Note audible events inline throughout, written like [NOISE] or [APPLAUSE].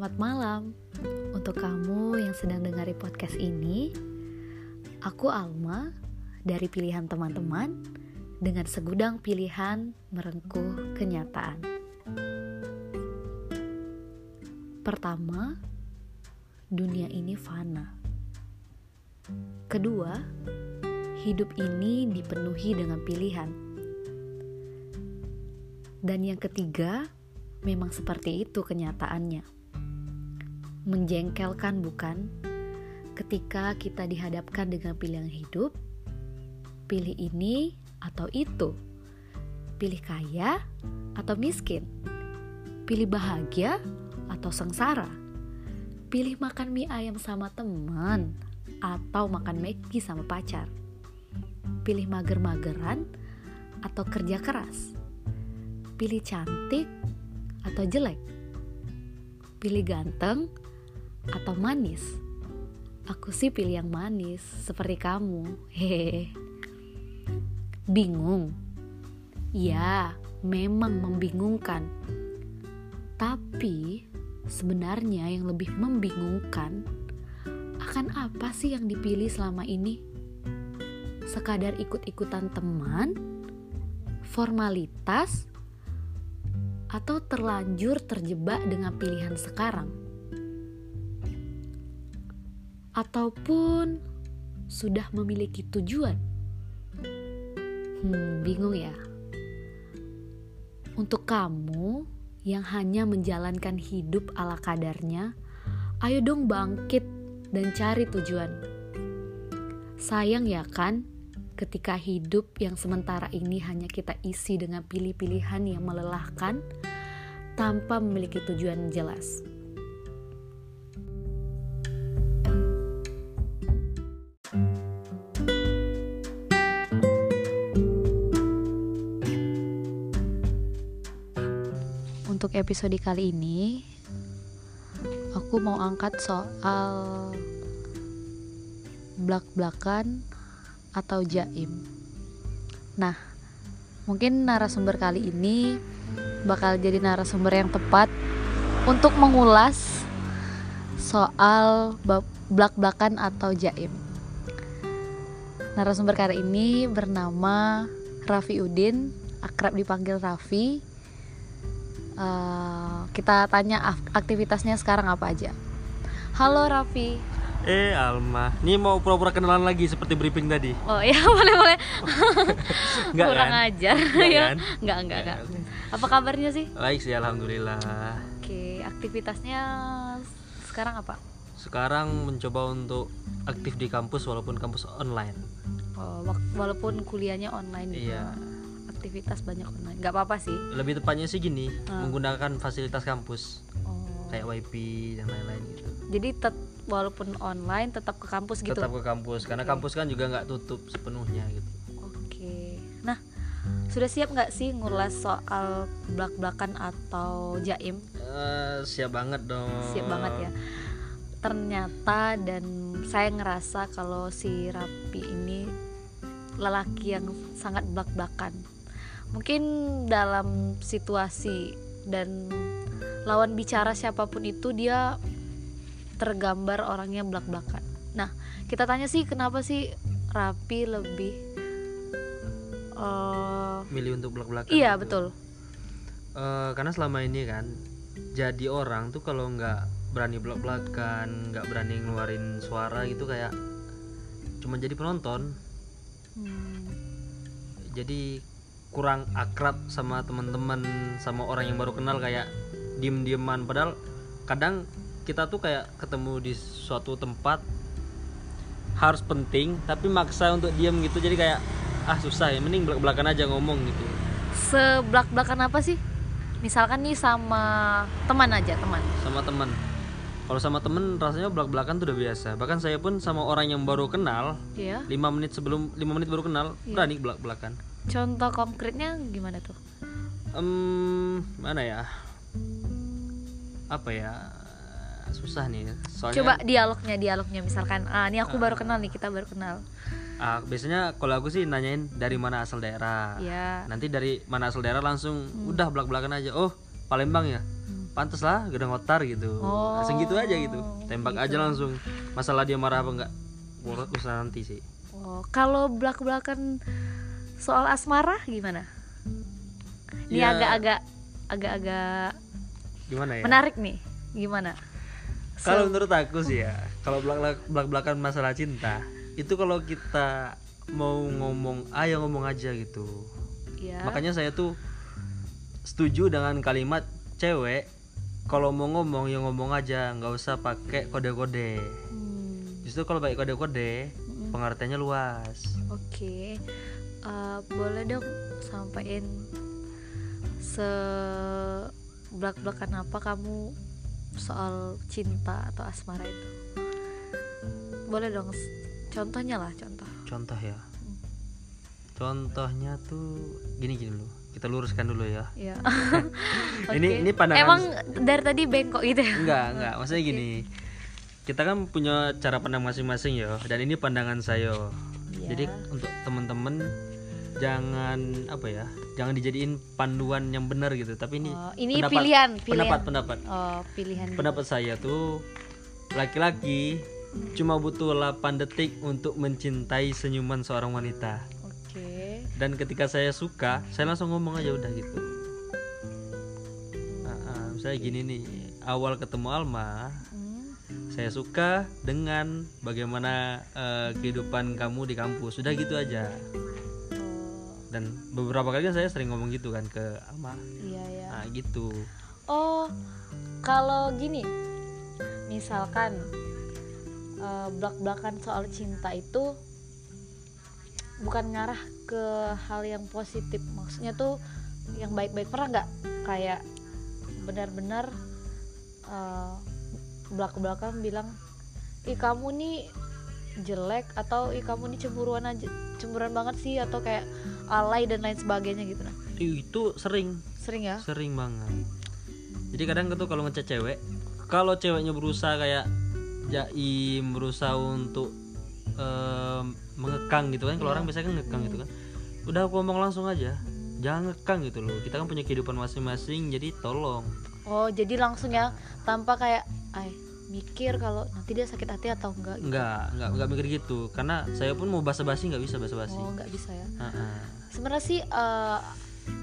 Selamat malam untuk kamu yang sedang dengari podcast ini. Aku Alma dari pilihan teman-teman dengan segudang pilihan merengkuh kenyataan. Pertama, dunia ini fana. Kedua, hidup ini dipenuhi dengan pilihan. Dan yang ketiga, memang seperti itu kenyataannya. Menjengkelkan, bukan? Ketika kita dihadapkan dengan pilihan hidup, pilih ini atau itu, pilih kaya atau miskin, pilih bahagia atau sengsara, pilih makan mie ayam sama teman atau makan Maggi sama pacar, pilih mager-mageran atau kerja keras, pilih cantik atau jelek? Pilih ganteng atau manis? Aku sih pilih yang manis, seperti kamu. Hehehe. Bingung? Ya, memang membingungkan. Tapi sebenarnya yang lebih membingungkan akan apa sih yang dipilih selama ini? Sekadar ikut-ikutan teman, formalitas, atau terlanjur terjebak dengan pilihan sekarang, ataupun sudah memiliki tujuan. Hmm, bingung ya. Untuk kamu yang hanya menjalankan hidup ala kadarnya, ayo dong bangkit dan cari tujuan. Sayang ya kan, ketika hidup yang sementara ini hanya kita isi dengan pilih-pilihan yang melelahkan tanpa memiliki tujuan jelas. Untuk episode kali ini, aku mau angkat soal blak-blakan atau jaim. Nah, mungkin narasumber kali ini bakal jadi narasumber yang tepat untuk mengulas soal blak-blakan atau jaim. Narasumber kali ini bernama Raffi Udin, akrab dipanggil Raffi uh, kita tanya aktivitasnya sekarang apa aja. Halo Raffi. Eh Alma, ini mau pura-pura kenalan lagi seperti briefing tadi. Oh ya [LAUGHS] boleh boleh. [LAUGHS] Enggak Kurang kan? ajar Enggak [LAUGHS] ya. kan? Enggak enggak enggak. Apa kabarnya sih? Baik sih alhamdulillah. Oke, aktivitasnya sekarang apa? Sekarang mencoba untuk aktif di kampus walaupun kampus online. Oh, walaupun kuliahnya online. Iya. Aktivitas banyak online. Enggak apa-apa sih. Lebih tepatnya sih gini, Ah. menggunakan fasilitas kampus Oh. kayak wifi dan lain-lain gitu. Jadi tet- walaupun online tetap ke kampus gitu. Tetap ke kampus karena Oke. kampus kan juga nggak tutup sepenuhnya gitu. Oke. Nah, sudah siap nggak sih ngulas soal belak-belakan atau jaim? Eh, siap banget dong. Siap banget ya. Ternyata dan saya ngerasa kalau si Rapi ini lelaki yang sangat belak-belakan. Mungkin dalam situasi dan lawan bicara siapa pun itu dia tergambar orangnya belak-belakan. Nah, kita tanya sih kenapa sih Rapi lebih eh, Milih untuk belak-belakan. iya gitu. betul. Eh, karena selama ini kan jadi orang tuh kalau nggak berani belak-belakan nggak berani ngeluarin suara gitu kayak cuma jadi penonton Hmm, jadi kurang akrab sama teman-teman sama orang yang baru kenal kayak diem-dieman padahal kadang kita tuh kayak ketemu di suatu tempat harus penting tapi maksa untuk diem gitu jadi kayak ah susah ya mending belak-belakan aja ngomong gitu sebelak-belakan apa sih? Misalkan nih sama teman aja, teman. sama teman kalau sama temen rasanya belak-belakan tuh udah biasa bahkan saya pun sama orang yang baru kenal Iya. lima menit sebelum lima menit baru kenal Iya. berani belak-belakan Contoh konkretnya gimana tuh? Em, mana ya? Apa ya? Susah nih soalnya Coba dialognya, dialognya misalkan, ah ini aku baru kenal nih, kita baru kenal. ah, biasanya kalau aku sih nanyain dari mana asal daerah. Iya. nanti dari mana asal daerah langsung udah belak-belakan aja. Oh Palembang ya? Hmm. pantas lah gedang otar gitu. Oh, langsung gitu aja gitu. Tembak gitu. aja langsung. Masalah dia marah apa enggak? Usaha nanti sih. Oh, kalau belak-belakan soal asmara gimana? Ini Ya. agak-agak agak-agak gimana ya menarik nih. Gimana? kalau menurut aku sih ya kalau belak belak belakan masalah cinta itu kalau kita mau ngomong ayo ngomong aja gitu ya. makanya saya tuh setuju dengan kalimat cewek kalau mau ngomong ya ngomong aja nggak usah pakai kode-kode Hmm, justru kalau pakai kode-kode Mm-mm. pengertiannya luas Oke. Eh, boleh dong sampaikan se belak-belakan apa kamu soal cinta atau asmara itu? Boleh dong contohnya lah contoh. contoh ya contohnya tuh gini gini dulu kita luruskan dulu ya Ya. [LAUGHS] Ini- Oke. ini pandangan- Emang dari tadi bengkok gitu ya? enggak enggak [LAUGHS] maksudnya gini kita kan punya cara pandang masing-masing ya dan ini pandangan saya Iya. jadi untuk teman-teman jangan apa ya jangan dijadiin panduan yang benar gitu tapi ini Oh, ini pilihan, pilihan. pendapat pendapat Oh, pilihan. pendapat saya tuh laki-laki cuma butuh 8 detik untuk mencintai senyuman seorang wanita Oke. dan ketika saya suka saya langsung ngomong aja udah gitu ah, misalnya gini nih awal ketemu Alma Hmm. saya suka dengan bagaimana eh, kehidupan kamu di kampus sudah gitu aja dan beberapa kali kan saya sering ngomong gitu kan ke Alma iya ya. nah gitu. Oh, kalau gini, misalkan eh, belak-belakan soal cinta itu bukan ngarah ke hal yang positif, maksudnya tuh yang baik-baik pernah nggak? Kayak benar-benar eh, belak-belakan bilang, ih kamu nih jelek atau ih kamu nih cemburuan aja cemburuan banget sih atau kayak alay dan lain sebagainya gitu. Nah itu sering. sering ya? Sering banget. Jadi kadang tuh kalau ngechat cewek kalau ceweknya berusaha kayak jaim berusaha untuk em, mengekang gitu kan kalau Iya. orang biasanya kan ngekang gitu kan udah aku ngomong langsung aja jangan ngekang gitu loh. Kita kan punya kehidupan masing-masing jadi tolong. Oh, jadi langsung ya tanpa kayak ay mikir kalau nanti dia sakit hati atau enggak gitu. enggak enggak enggak mikir gitu karena saya pun mau basa-basi nggak bisa basa-basi Oh, enggak bisa ya. Sebenarnya sih eh,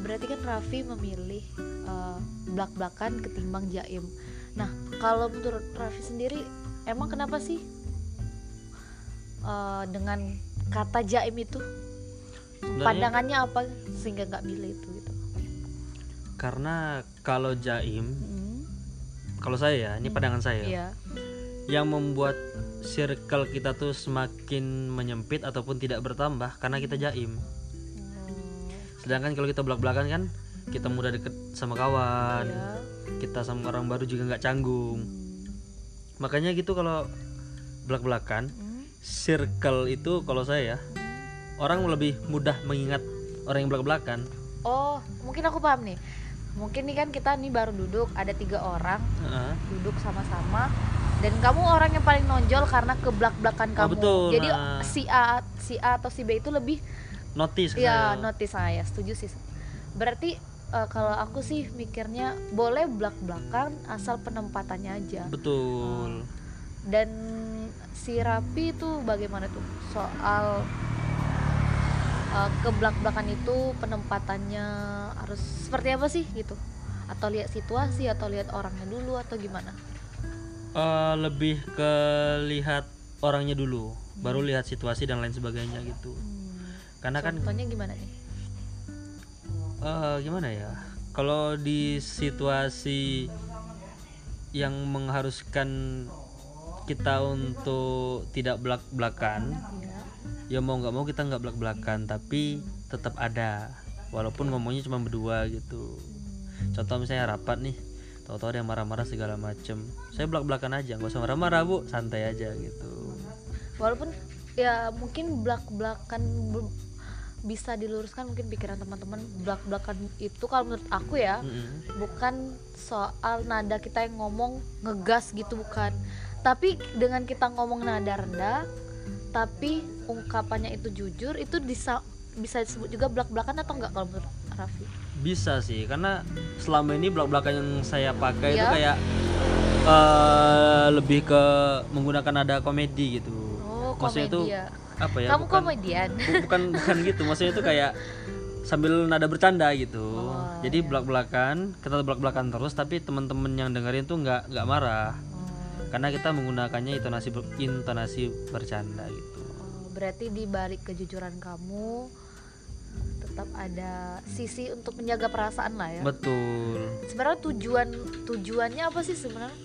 berarti kan Raffi memilih eh, belak-belakan ketimbang Jaim. Nah, kalau menurut Raffi sendiri emang kenapa sih eh, dengan kata Jaim itu Sebenarnya- pandangannya apa sehingga nggak milih itu gitu? karena kalau jaim Hmm, kalau saya ya ini pandangan saya Iya. yang membuat circle kita tuh semakin menyempit ataupun tidak bertambah karena kita jaim. Hmm, Sedangkan kalau kita belak-belakan kan kita mudah deket sama kawan, iya. kita sama orang baru juga nggak canggung. Hmm, Makanya gitu kalau belak-belakan, hmm, circle itu kalau saya ya orang lebih mudah mengingat orang yang belak-belakan. Oh, mungkin aku paham nih. Mungkin nih kan kita nih baru duduk, ada tiga orang Heeh. duduk sama-sama, dan kamu orang yang paling nonjol karena keblak-blakan Oh, kamu. betul, Jadi nah. si A, si A atau si B itu lebih Notice ke ya saya. notice saya, setuju sih. Berarti eh, kalau aku sih mikirnya boleh blak-blakan asal penempatannya aja. Betul. Dan si Rapi itu bagaimana tuh soal eh, keblak-blakan itu penempatannya harus seperti apa sih gitu? Atau lihat situasi atau lihat orangnya dulu atau gimana? Eh, lebih ke lihat orangnya dulu, baru lihat situasi dan lain sebagainya gitu. Hmm, Karena kan Contohnya gimana nih? Eh, gimana ya kalau di situasi yang mengharuskan kita untuk tidak belak belakan Ya. Ya mau nggak mau kita nggak belak belakan tapi tetap ada. Walaupun ngomongnya cuma berdua gitu. Contoh misalnya rapat nih tahu-tahu ada yang marah-marah segala macem. Saya belak belakan aja nggak usah marah-marah bu. Santai aja gitu. Walaupun ya mungkin belak-belakan be- bisa diluruskan mungkin pikiran teman-teman. Belak-belakan itu kalau menurut aku ya Mm-mm. bukan soal nada kita yang ngomong ngegas gitu bukan. Tapi dengan kita ngomong nada rendah tapi ungkapannya itu jujur itu bisa bisa disebut juga belak-belakan atau enggak kalau menurut Raffi? Bisa sih karena selama ini belak belakan yang saya pakai itu Iya. kayak eh, lebih ke menggunakan nada komedi gitu. Oh maksudnya itu apa ya? Kamu bukan, komedian. [LAUGHS] bu- bukan bukan gitu maksudnya itu kayak sambil nada bercanda gitu. Oh, jadi iya. belak belakan kita belak belakan terus tapi teman-teman yang dengerin tuh nggak nggak marah karena kita menggunakannya intonasi intonasi bercanda gitu. Oh, berarti di balik kejujuran kamu tetap ada sisi untuk menjaga perasaan lah ya? Betul. Sebenarnya tujuan tujuannya apa sih sebenarnya?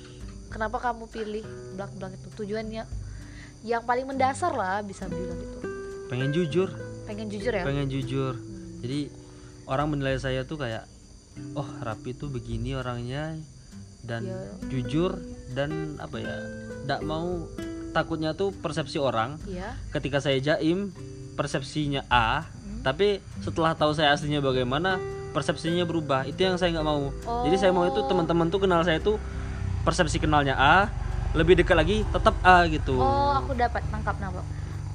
Kenapa kamu pilih belak belak itu? Tujuannya yang paling mendasar lah bisa bilang gitu. Pengen jujur. Pengen jujur ya? Pengen jujur. Hmm. jadi orang menilai saya tuh kayak oh Rapi tuh begini orangnya dan Iya. jujur dan apa ya tidak mau takutnya tuh persepsi orang Iya. ketika saya jaim persepsinya A Hmm. tapi setelah tahu saya aslinya bagaimana persepsinya berubah itu yang saya nggak mau jadi saya mau itu Oh. teman-teman tuh kenal saya tuh persepsi kenalnya A lebih dekat lagi tetap A gitu Oh, aku dapat tangkap nangkap.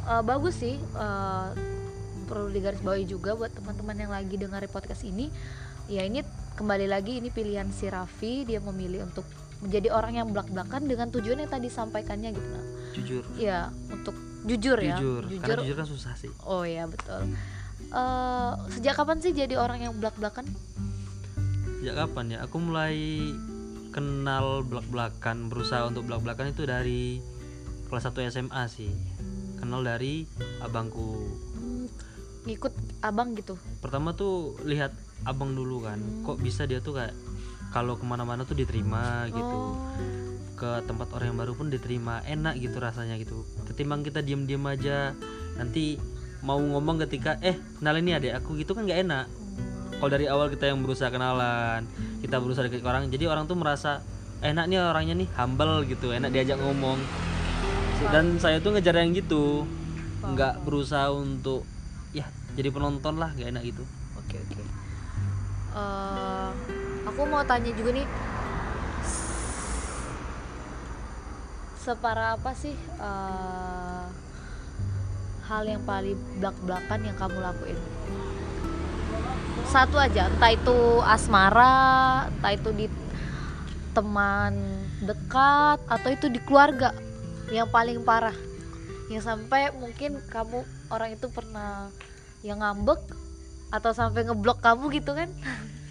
Eh, bagus sih. eh, perlu digarisbawahi juga buat teman-teman yang lagi dengar podcast ini. Ya ini kembali lagi ini pilihan si Raffi dia memilih untuk menjadi orang yang belak-belakan dengan tujuan yang tadi sampaikannya gitu nah. jujur Iya, untuk jujur ya. jujur karena jujur kan susah sih Oh ya betul. Eh, sejak kapan sih jadi orang yang belak-belakan? Sejak kapan ya? Aku mulai kenal belak-belakan, berusaha untuk belak-belakan itu dari kelas 1 SMA sih. Kenal dari abangku. Hmm, ngikut abang gitu. Pertama tuh lihat abang dulu kan. Kok bisa dia tuh kayak kalau ke mana-mana tuh diterima gitu. Oh. Ke tempat orang yang baru pun diterima, enak gitu rasanya gitu. Ketimbang kita diem-diem aja, nanti mau ngomong ketika eh kenalin nih adek aku gitu kan nggak enak. kalau dari awal kita yang berusaha kenalan kita berusaha deket ke orang jadi orang tuh merasa enak nih orangnya nih humble gitu enak diajak ngomong dan saya tuh ngejar yang gitu nggak berusaha untuk ya jadi penonton lah gak enak gitu Oke oke. Mau tanya juga nih, separah apa sih eh, hal yang paling belak-belakan yang kamu lakuin? Satu aja, entah itu asmara, entah itu di teman dekat, atau itu di keluarga. Yang paling parah, yang sampai mungkin kamu orang itu pernah yang ngambek atau sampai ngeblok kamu gitu kan [LAUGHS]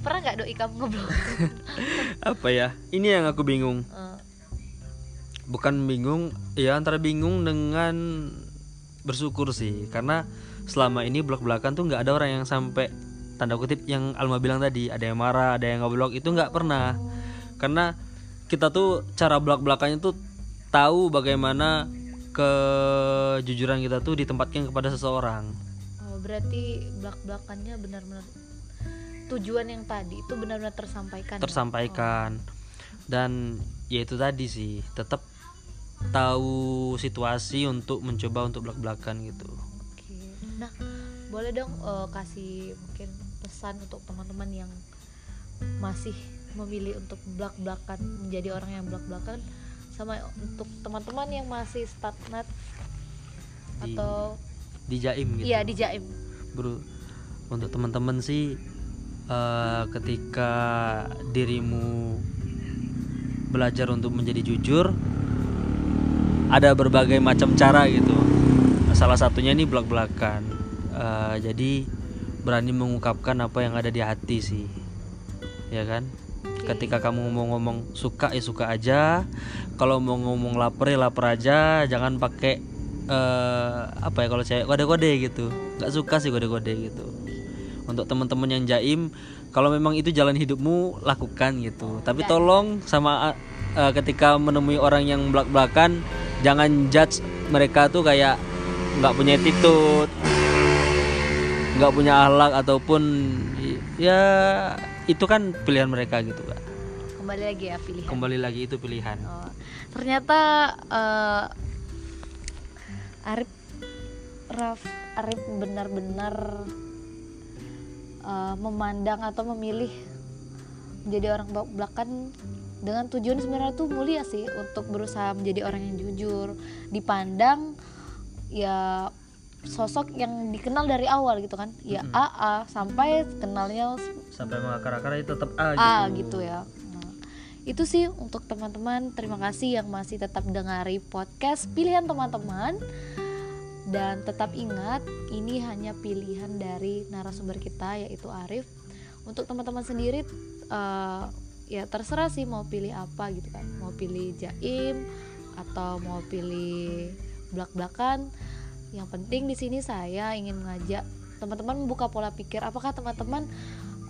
pernah nggak doi kamu ngeblok? [LAUGHS] Apa ya? Ini yang aku bingung. Eh, bukan bingung ya antara bingung dengan bersyukur sih. Karena selama ini blok belakan tuh nggak ada orang yang sampai tanda kutip yang Alma bilang tadi ada yang marah ada yang ngeblok itu nggak pernah. Karena kita tuh cara belak belakannya tuh tahu bagaimana kejujuran kita tuh ditempatkan kepada seseorang. Oh, berarti belak belakannya benar-benar tujuan yang tadi itu benar-benar tersampaikan ya? tersampaikan dan ya itu tadi sih tetap tahu situasi untuk mencoba untuk belak belakan gitu Oke. Nah, boleh dong eh, kasih mungkin pesan untuk teman-teman yang masih memilih untuk belak-belakan menjadi orang yang belak-belakan sama untuk teman-teman yang masih stagnat Di- atau di jaim gitu iya di jaim. bro untuk teman-teman sih eh, ketika dirimu belajar untuk menjadi jujur ada berbagai macam cara gitu. Salah satunya ini belak belakan jadi berani mengungkapkan apa yang ada di hati sih. Ya kan? Ketika kamu mau ngomong suka ya suka aja. Kalau mau ngomong lapar ya lapar aja. Jangan pakai eh, apa ya kalau cewek kode-kode gitu. Nggak suka sih kode-kode gitu untuk teman-teman yang jaim kalau memang itu jalan hidupmu lakukan gitu. Tapi tolong sama eh, ketika menemui orang yang belak-belakan jangan judge mereka tuh kayak nggak punya attitude nggak punya akhlak ataupun ya itu kan pilihan mereka gitu kak. Kembali lagi ya pilihan. kembali lagi itu pilihan. Oh, ternyata eh, Arif Raf Arif benar-benar eh, memandang atau memilih menjadi orang belak belakan dengan tujuan sebenarnya tuh mulia sih untuk berusaha menjadi orang yang jujur dipandang ya sosok yang dikenal dari awal gitu kan ya Mm-mm. AA sampai kenalnya sampai mengakar-akar itu tetap A, A gitu. gitu ya Nah, itu sih untuk teman-teman terima kasih yang masih tetap dengari podcast pilihan teman-teman dan tetap ingat ini hanya pilihan dari narasumber kita yaitu Arif. Untuk teman-teman sendiri eh, ya terserah sih mau pilih apa gitu kan. Mau pilih jaim atau mau pilih belak-belakan. Yang penting di sini saya ingin mengajak teman-teman membuka pola pikir. Apakah teman-teman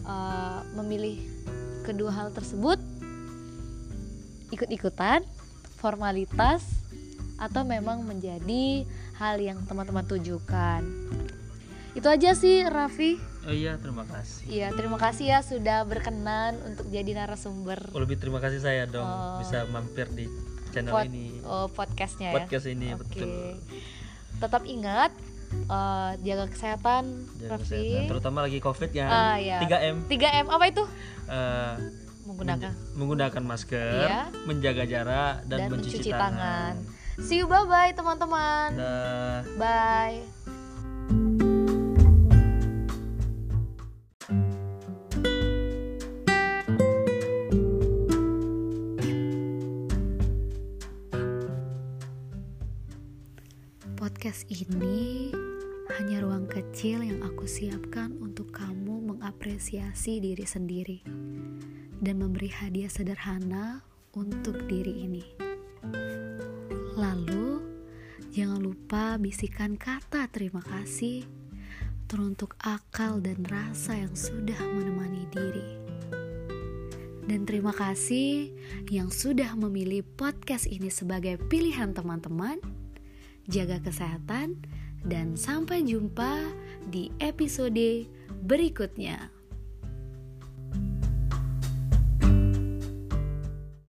eh, memilih kedua hal tersebut? Ikut-ikutan formalitas atau memang menjadi hal yang teman-teman tujukan itu aja sih Raffi Oh iya, terima kasih. Iya terima kasih ya sudah berkenan untuk jadi narasumber Oh, lebih terima kasih saya dong Oh. bisa mampir di channel pod- ini. oh, podcastnya ya Podcast ini Oke. betul. tetap ingat eh, jaga kesehatan Jaga Raffi kesehatan, terutama lagi Covid ya. Ah, iya. 3M 3M apa itu eh, menggunakan menggunakan masker, Iya. menjaga jarak dan, dan, mencuci, mencuci tangan. tangan. See you bye bye teman-teman. Dah. Bye. Podcast ini hanya ruang kecil yang aku siapkan untuk kamu mengapresiasi diri sendiri dan memberi hadiah sederhana untuk diri ini. Lalu, jangan lupa bisikan kata terima kasih teruntuk akal dan rasa yang sudah menemani diri. Dan terima kasih yang sudah memilih podcast ini sebagai pilihan teman-teman. Jaga kesehatan dan sampai jumpa di episode berikutnya.